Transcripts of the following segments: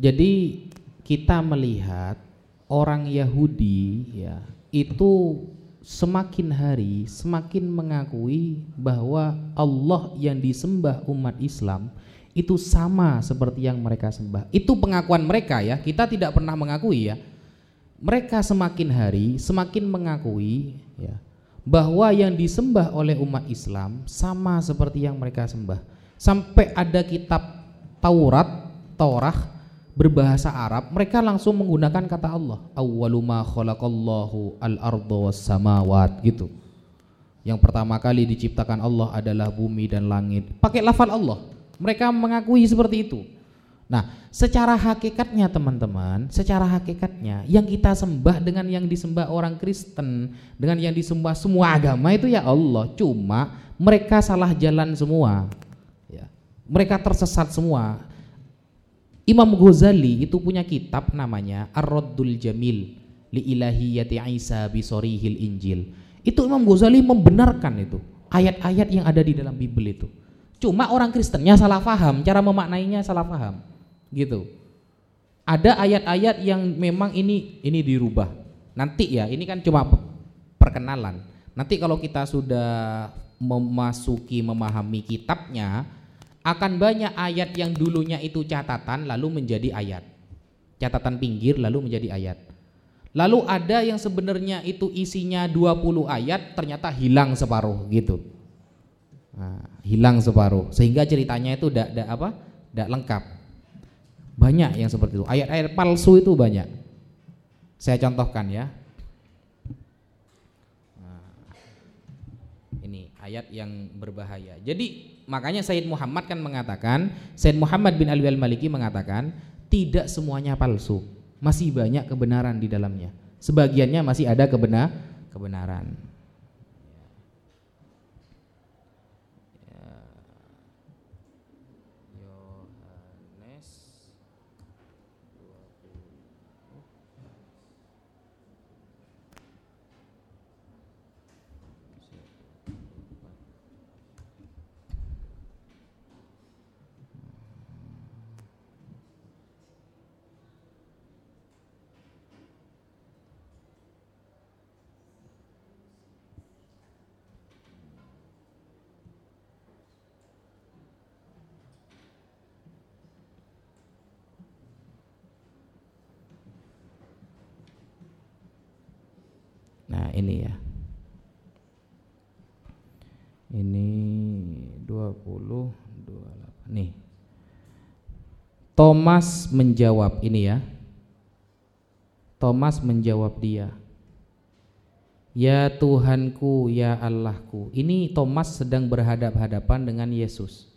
Jadi kita melihat orang Yahudi ya itu semakin hari semakin mengakui bahwa Allah yang disembah umat Islam itu sama seperti yang mereka sembah. Itu pengakuan mereka ya. Kita tidak pernah mengakui ya. Mereka semakin hari semakin mengakui ya bahwa yang disembah oleh umat Islam sama seperti yang mereka sembah. Sampai ada kitab Taurat, Torah berbahasa Arab, mereka langsung menggunakan kata Allah. Awwalu ma khalaqallahu al-ardha was samawat gitu. Yang pertama kali diciptakan Allah adalah bumi dan langit. Pakai lafal Allah. Mereka mengakui seperti itu. Nah, secara hakikatnya teman-teman, secara hakikatnya yang kita sembah dengan yang disembah orang Kristen, dengan yang disembah semua agama itu ya Allah. Cuma mereka salah jalan semua. Ya. Mereka tersesat semua. Imam Ghazali itu punya kitab namanya Ar-Raddul Jamil li ilahiyati Isa bisorihil Injil. Itu Imam Ghazali membenarkan itu ayat-ayat yang ada di dalam Bible itu. Cuma orang Kristennya salah paham, cara memaknainya salah paham gitu. Ada ayat-ayat yang memang ini ini dirubah. Nanti ya, ini kan cuma perkenalan. Nanti kalau kita sudah memasuki memahami kitabnya, akan banyak ayat yang dulunya itu catatan lalu menjadi ayat. Catatan pinggir lalu menjadi ayat. Lalu ada yang sebenarnya itu isinya 20 ayat ternyata hilang separuh gitu. Nah, hilang separuh sehingga ceritanya itu tidak apa? tidak lengkap. Banyak yang seperti itu. Ayat-ayat palsu itu banyak. Saya contohkan ya. Nah, ini ayat yang berbahaya. Jadi makanya Sayyid Muhammad kan mengatakan, Sayyid Muhammad bin Ali al-Maliki mengatakan, tidak semuanya palsu. Masih banyak kebenaran di dalamnya. Sebagiannya masih ada kebenar kebenaran. Ini ya. Ini 20 28 Nih. Thomas menjawab ini ya. Thomas menjawab dia. Ya Tuhanku ya Allahku. Ini Thomas sedang berhadap-hadapan dengan Yesus.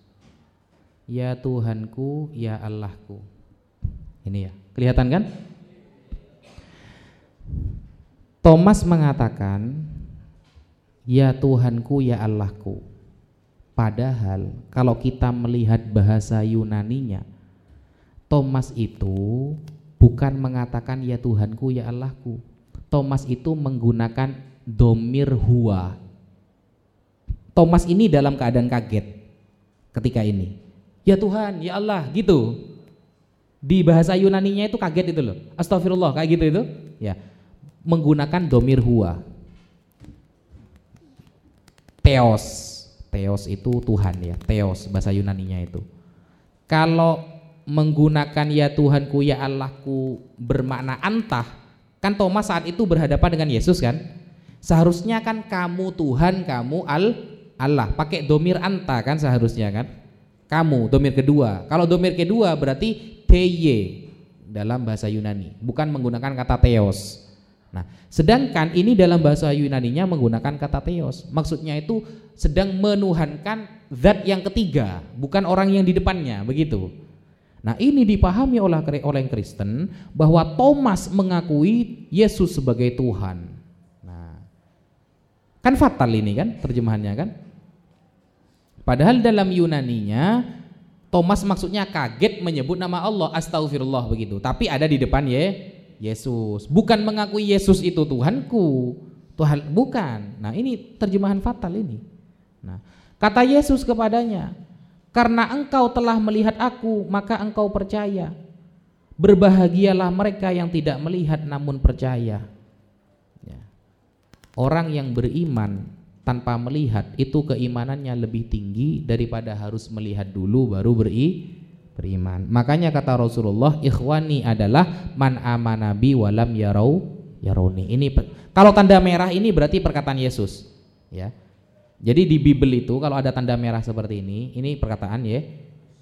Ya Tuhanku ya Allahku. Ini ya. Kelihatan kan Thomas mengatakan, "Ya Tuhanku, ya Allahku." Padahal kalau kita melihat bahasa Yunaninya, Thomas itu bukan mengatakan ya Tuhanku, ya Allahku. Thomas itu menggunakan domir huwa. Thomas ini dalam keadaan kaget ketika ini. Ya Tuhan, ya Allah, gitu. Di bahasa Yunaninya itu kaget itu loh. Astagfirullah, kayak gitu itu. Ya menggunakan domir huwa. Theos, Theos itu Tuhan ya, Theos bahasa Yunaninya itu. Kalau menggunakan ya Tuhanku ya Allahku bermakna antah, kan Thomas saat itu berhadapan dengan Yesus kan? Seharusnya kan kamu Tuhan, kamu al Allah, pakai domir anta kan seharusnya kan? Kamu domir kedua. Kalau domir kedua berarti teye dalam bahasa Yunani, bukan menggunakan kata theos. Nah, sedangkan ini dalam bahasa Yunaninya menggunakan kata theos. Maksudnya itu sedang menuhankan zat yang ketiga, bukan orang yang di depannya, begitu. Nah, ini dipahami oleh oleh Kristen bahwa Thomas mengakui Yesus sebagai Tuhan. Nah, kan fatal ini kan terjemahannya kan? Padahal dalam Yunaninya Thomas maksudnya kaget menyebut nama Allah astagfirullah begitu, tapi ada di depan ya Yesus. Bukan mengakui Yesus itu Tuhanku. Tuhan bukan. Nah, ini terjemahan fatal ini. Nah, kata Yesus kepadanya, "Karena engkau telah melihat aku, maka engkau percaya. Berbahagialah mereka yang tidak melihat namun percaya. Ya. Orang yang beriman tanpa melihat itu keimanannya lebih tinggi daripada harus melihat dulu baru beri beriman. Makanya kata Rasulullah, ikhwani adalah man amanabi walam yarau yaroni. Ini kalau tanda merah ini berarti perkataan Yesus, ya. Jadi di Bible itu kalau ada tanda merah seperti ini, ini perkataan ya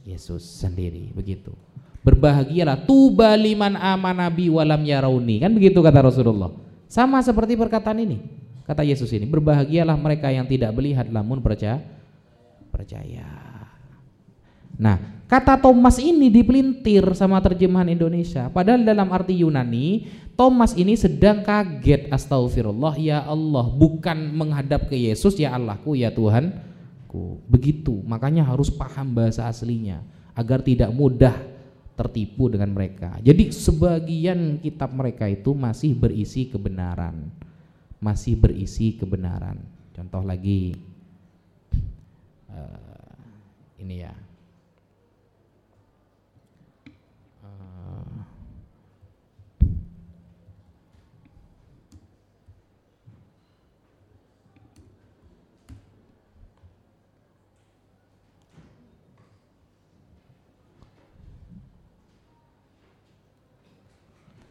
Yesus sendiri begitu. Berbahagialah tuba liman amanabi walam yarauni. Kan begitu kata Rasulullah. Sama seperti perkataan ini. Kata Yesus ini, berbahagialah mereka yang tidak melihat namun percaya. Percaya. Nah, kata Thomas ini dipelintir sama terjemahan Indonesia. Padahal dalam arti Yunani, Thomas ini sedang kaget astagfirullah ya Allah, bukan menghadap ke Yesus ya Allahku ya Tuhanku. Begitu, makanya harus paham bahasa aslinya agar tidak mudah tertipu dengan mereka. Jadi sebagian kitab mereka itu masih berisi kebenaran. Masih berisi kebenaran. Contoh lagi uh, ini ya.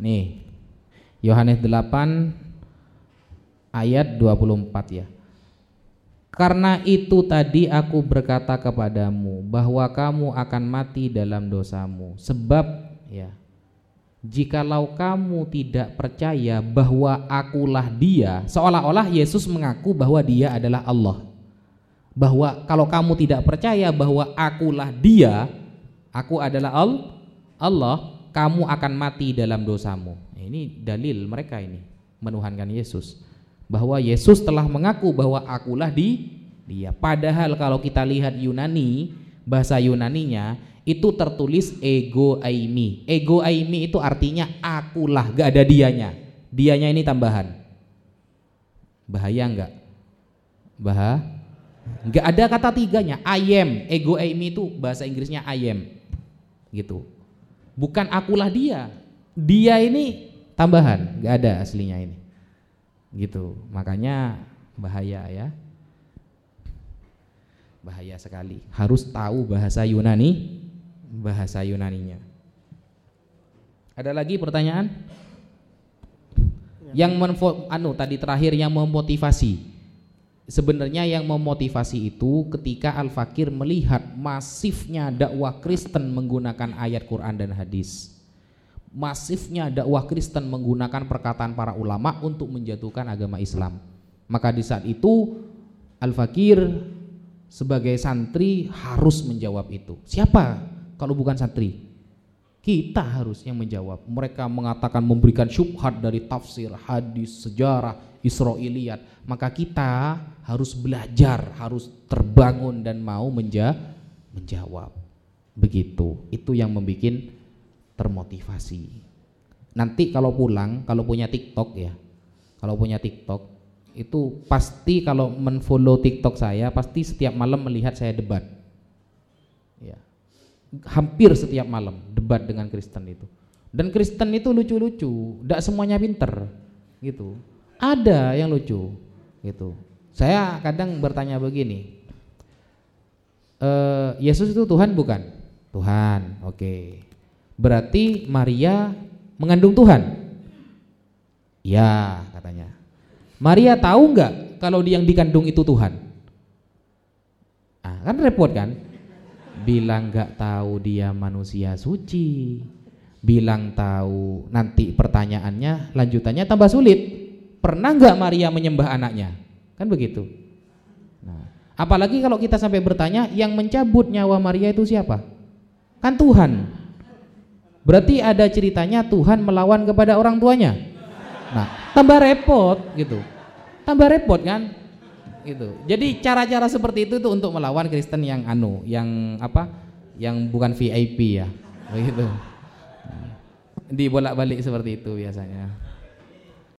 Nih. Yohanes 8 ayat 24 ya. Karena itu tadi aku berkata kepadamu bahwa kamu akan mati dalam dosamu sebab ya jikalau kamu tidak percaya bahwa akulah dia seolah-olah Yesus mengaku bahwa dia adalah Allah bahwa kalau kamu tidak percaya bahwa akulah dia aku adalah Allah kamu akan mati dalam dosamu. Ini dalil mereka ini menuhankan Yesus. Bahwa Yesus telah mengaku bahwa akulah di dia. Padahal kalau kita lihat Yunani, bahasa Yunaninya itu tertulis ego aimi. Ego aimi itu artinya akulah, gak ada dianya. Dianya ini tambahan. Bahaya enggak? Bah? Enggak ada kata tiganya. I am. Ego aimi itu bahasa Inggrisnya I am. Gitu bukan akulah dia. Dia ini tambahan. Nggak ada aslinya ini. Gitu. Makanya bahaya ya. Bahaya sekali. Harus tahu bahasa Yunani bahasa Yunaninya. Ada lagi pertanyaan? Yang menfo, anu tadi terakhir yang memotivasi Sebenarnya yang memotivasi itu ketika Al-Fakir melihat masifnya dakwah Kristen menggunakan ayat Quran dan hadis. Masifnya dakwah Kristen menggunakan perkataan para ulama untuk menjatuhkan agama Islam. Maka di saat itu Al-Fakir sebagai santri harus menjawab itu. Siapa kalau bukan santri? Kita harus yang menjawab. Mereka mengatakan memberikan syubhat dari tafsir, hadis, sejarah, Israiliyat, maka kita harus belajar, harus terbangun dan mau menja menjawab. Begitu. Itu yang membuat termotivasi. Nanti kalau pulang, kalau punya TikTok ya. Kalau punya TikTok itu pasti kalau menfollow TikTok saya pasti setiap malam melihat saya debat. Ya. Hampir setiap malam debat dengan Kristen itu. Dan Kristen itu lucu-lucu, tidak semuanya pinter gitu ada yang lucu gitu. Saya kadang bertanya begini, e, Yesus itu Tuhan bukan? Tuhan, oke. Okay. Berarti Maria mengandung Tuhan? Ya katanya. Maria tahu nggak kalau dia yang dikandung itu Tuhan? Ah, kan repot kan? Bilang nggak tahu dia manusia suci, bilang tahu nanti pertanyaannya lanjutannya tambah sulit pernah nggak Maria menyembah anaknya? Kan begitu. Nah, apalagi kalau kita sampai bertanya, yang mencabut nyawa Maria itu siapa? Kan Tuhan. Berarti ada ceritanya Tuhan melawan kepada orang tuanya. Nah, tambah repot gitu. Tambah repot kan? Gitu. Jadi cara-cara seperti itu tuh untuk melawan Kristen yang anu, yang apa? Yang bukan VIP ya. Begitu. Dibolak-balik seperti itu biasanya.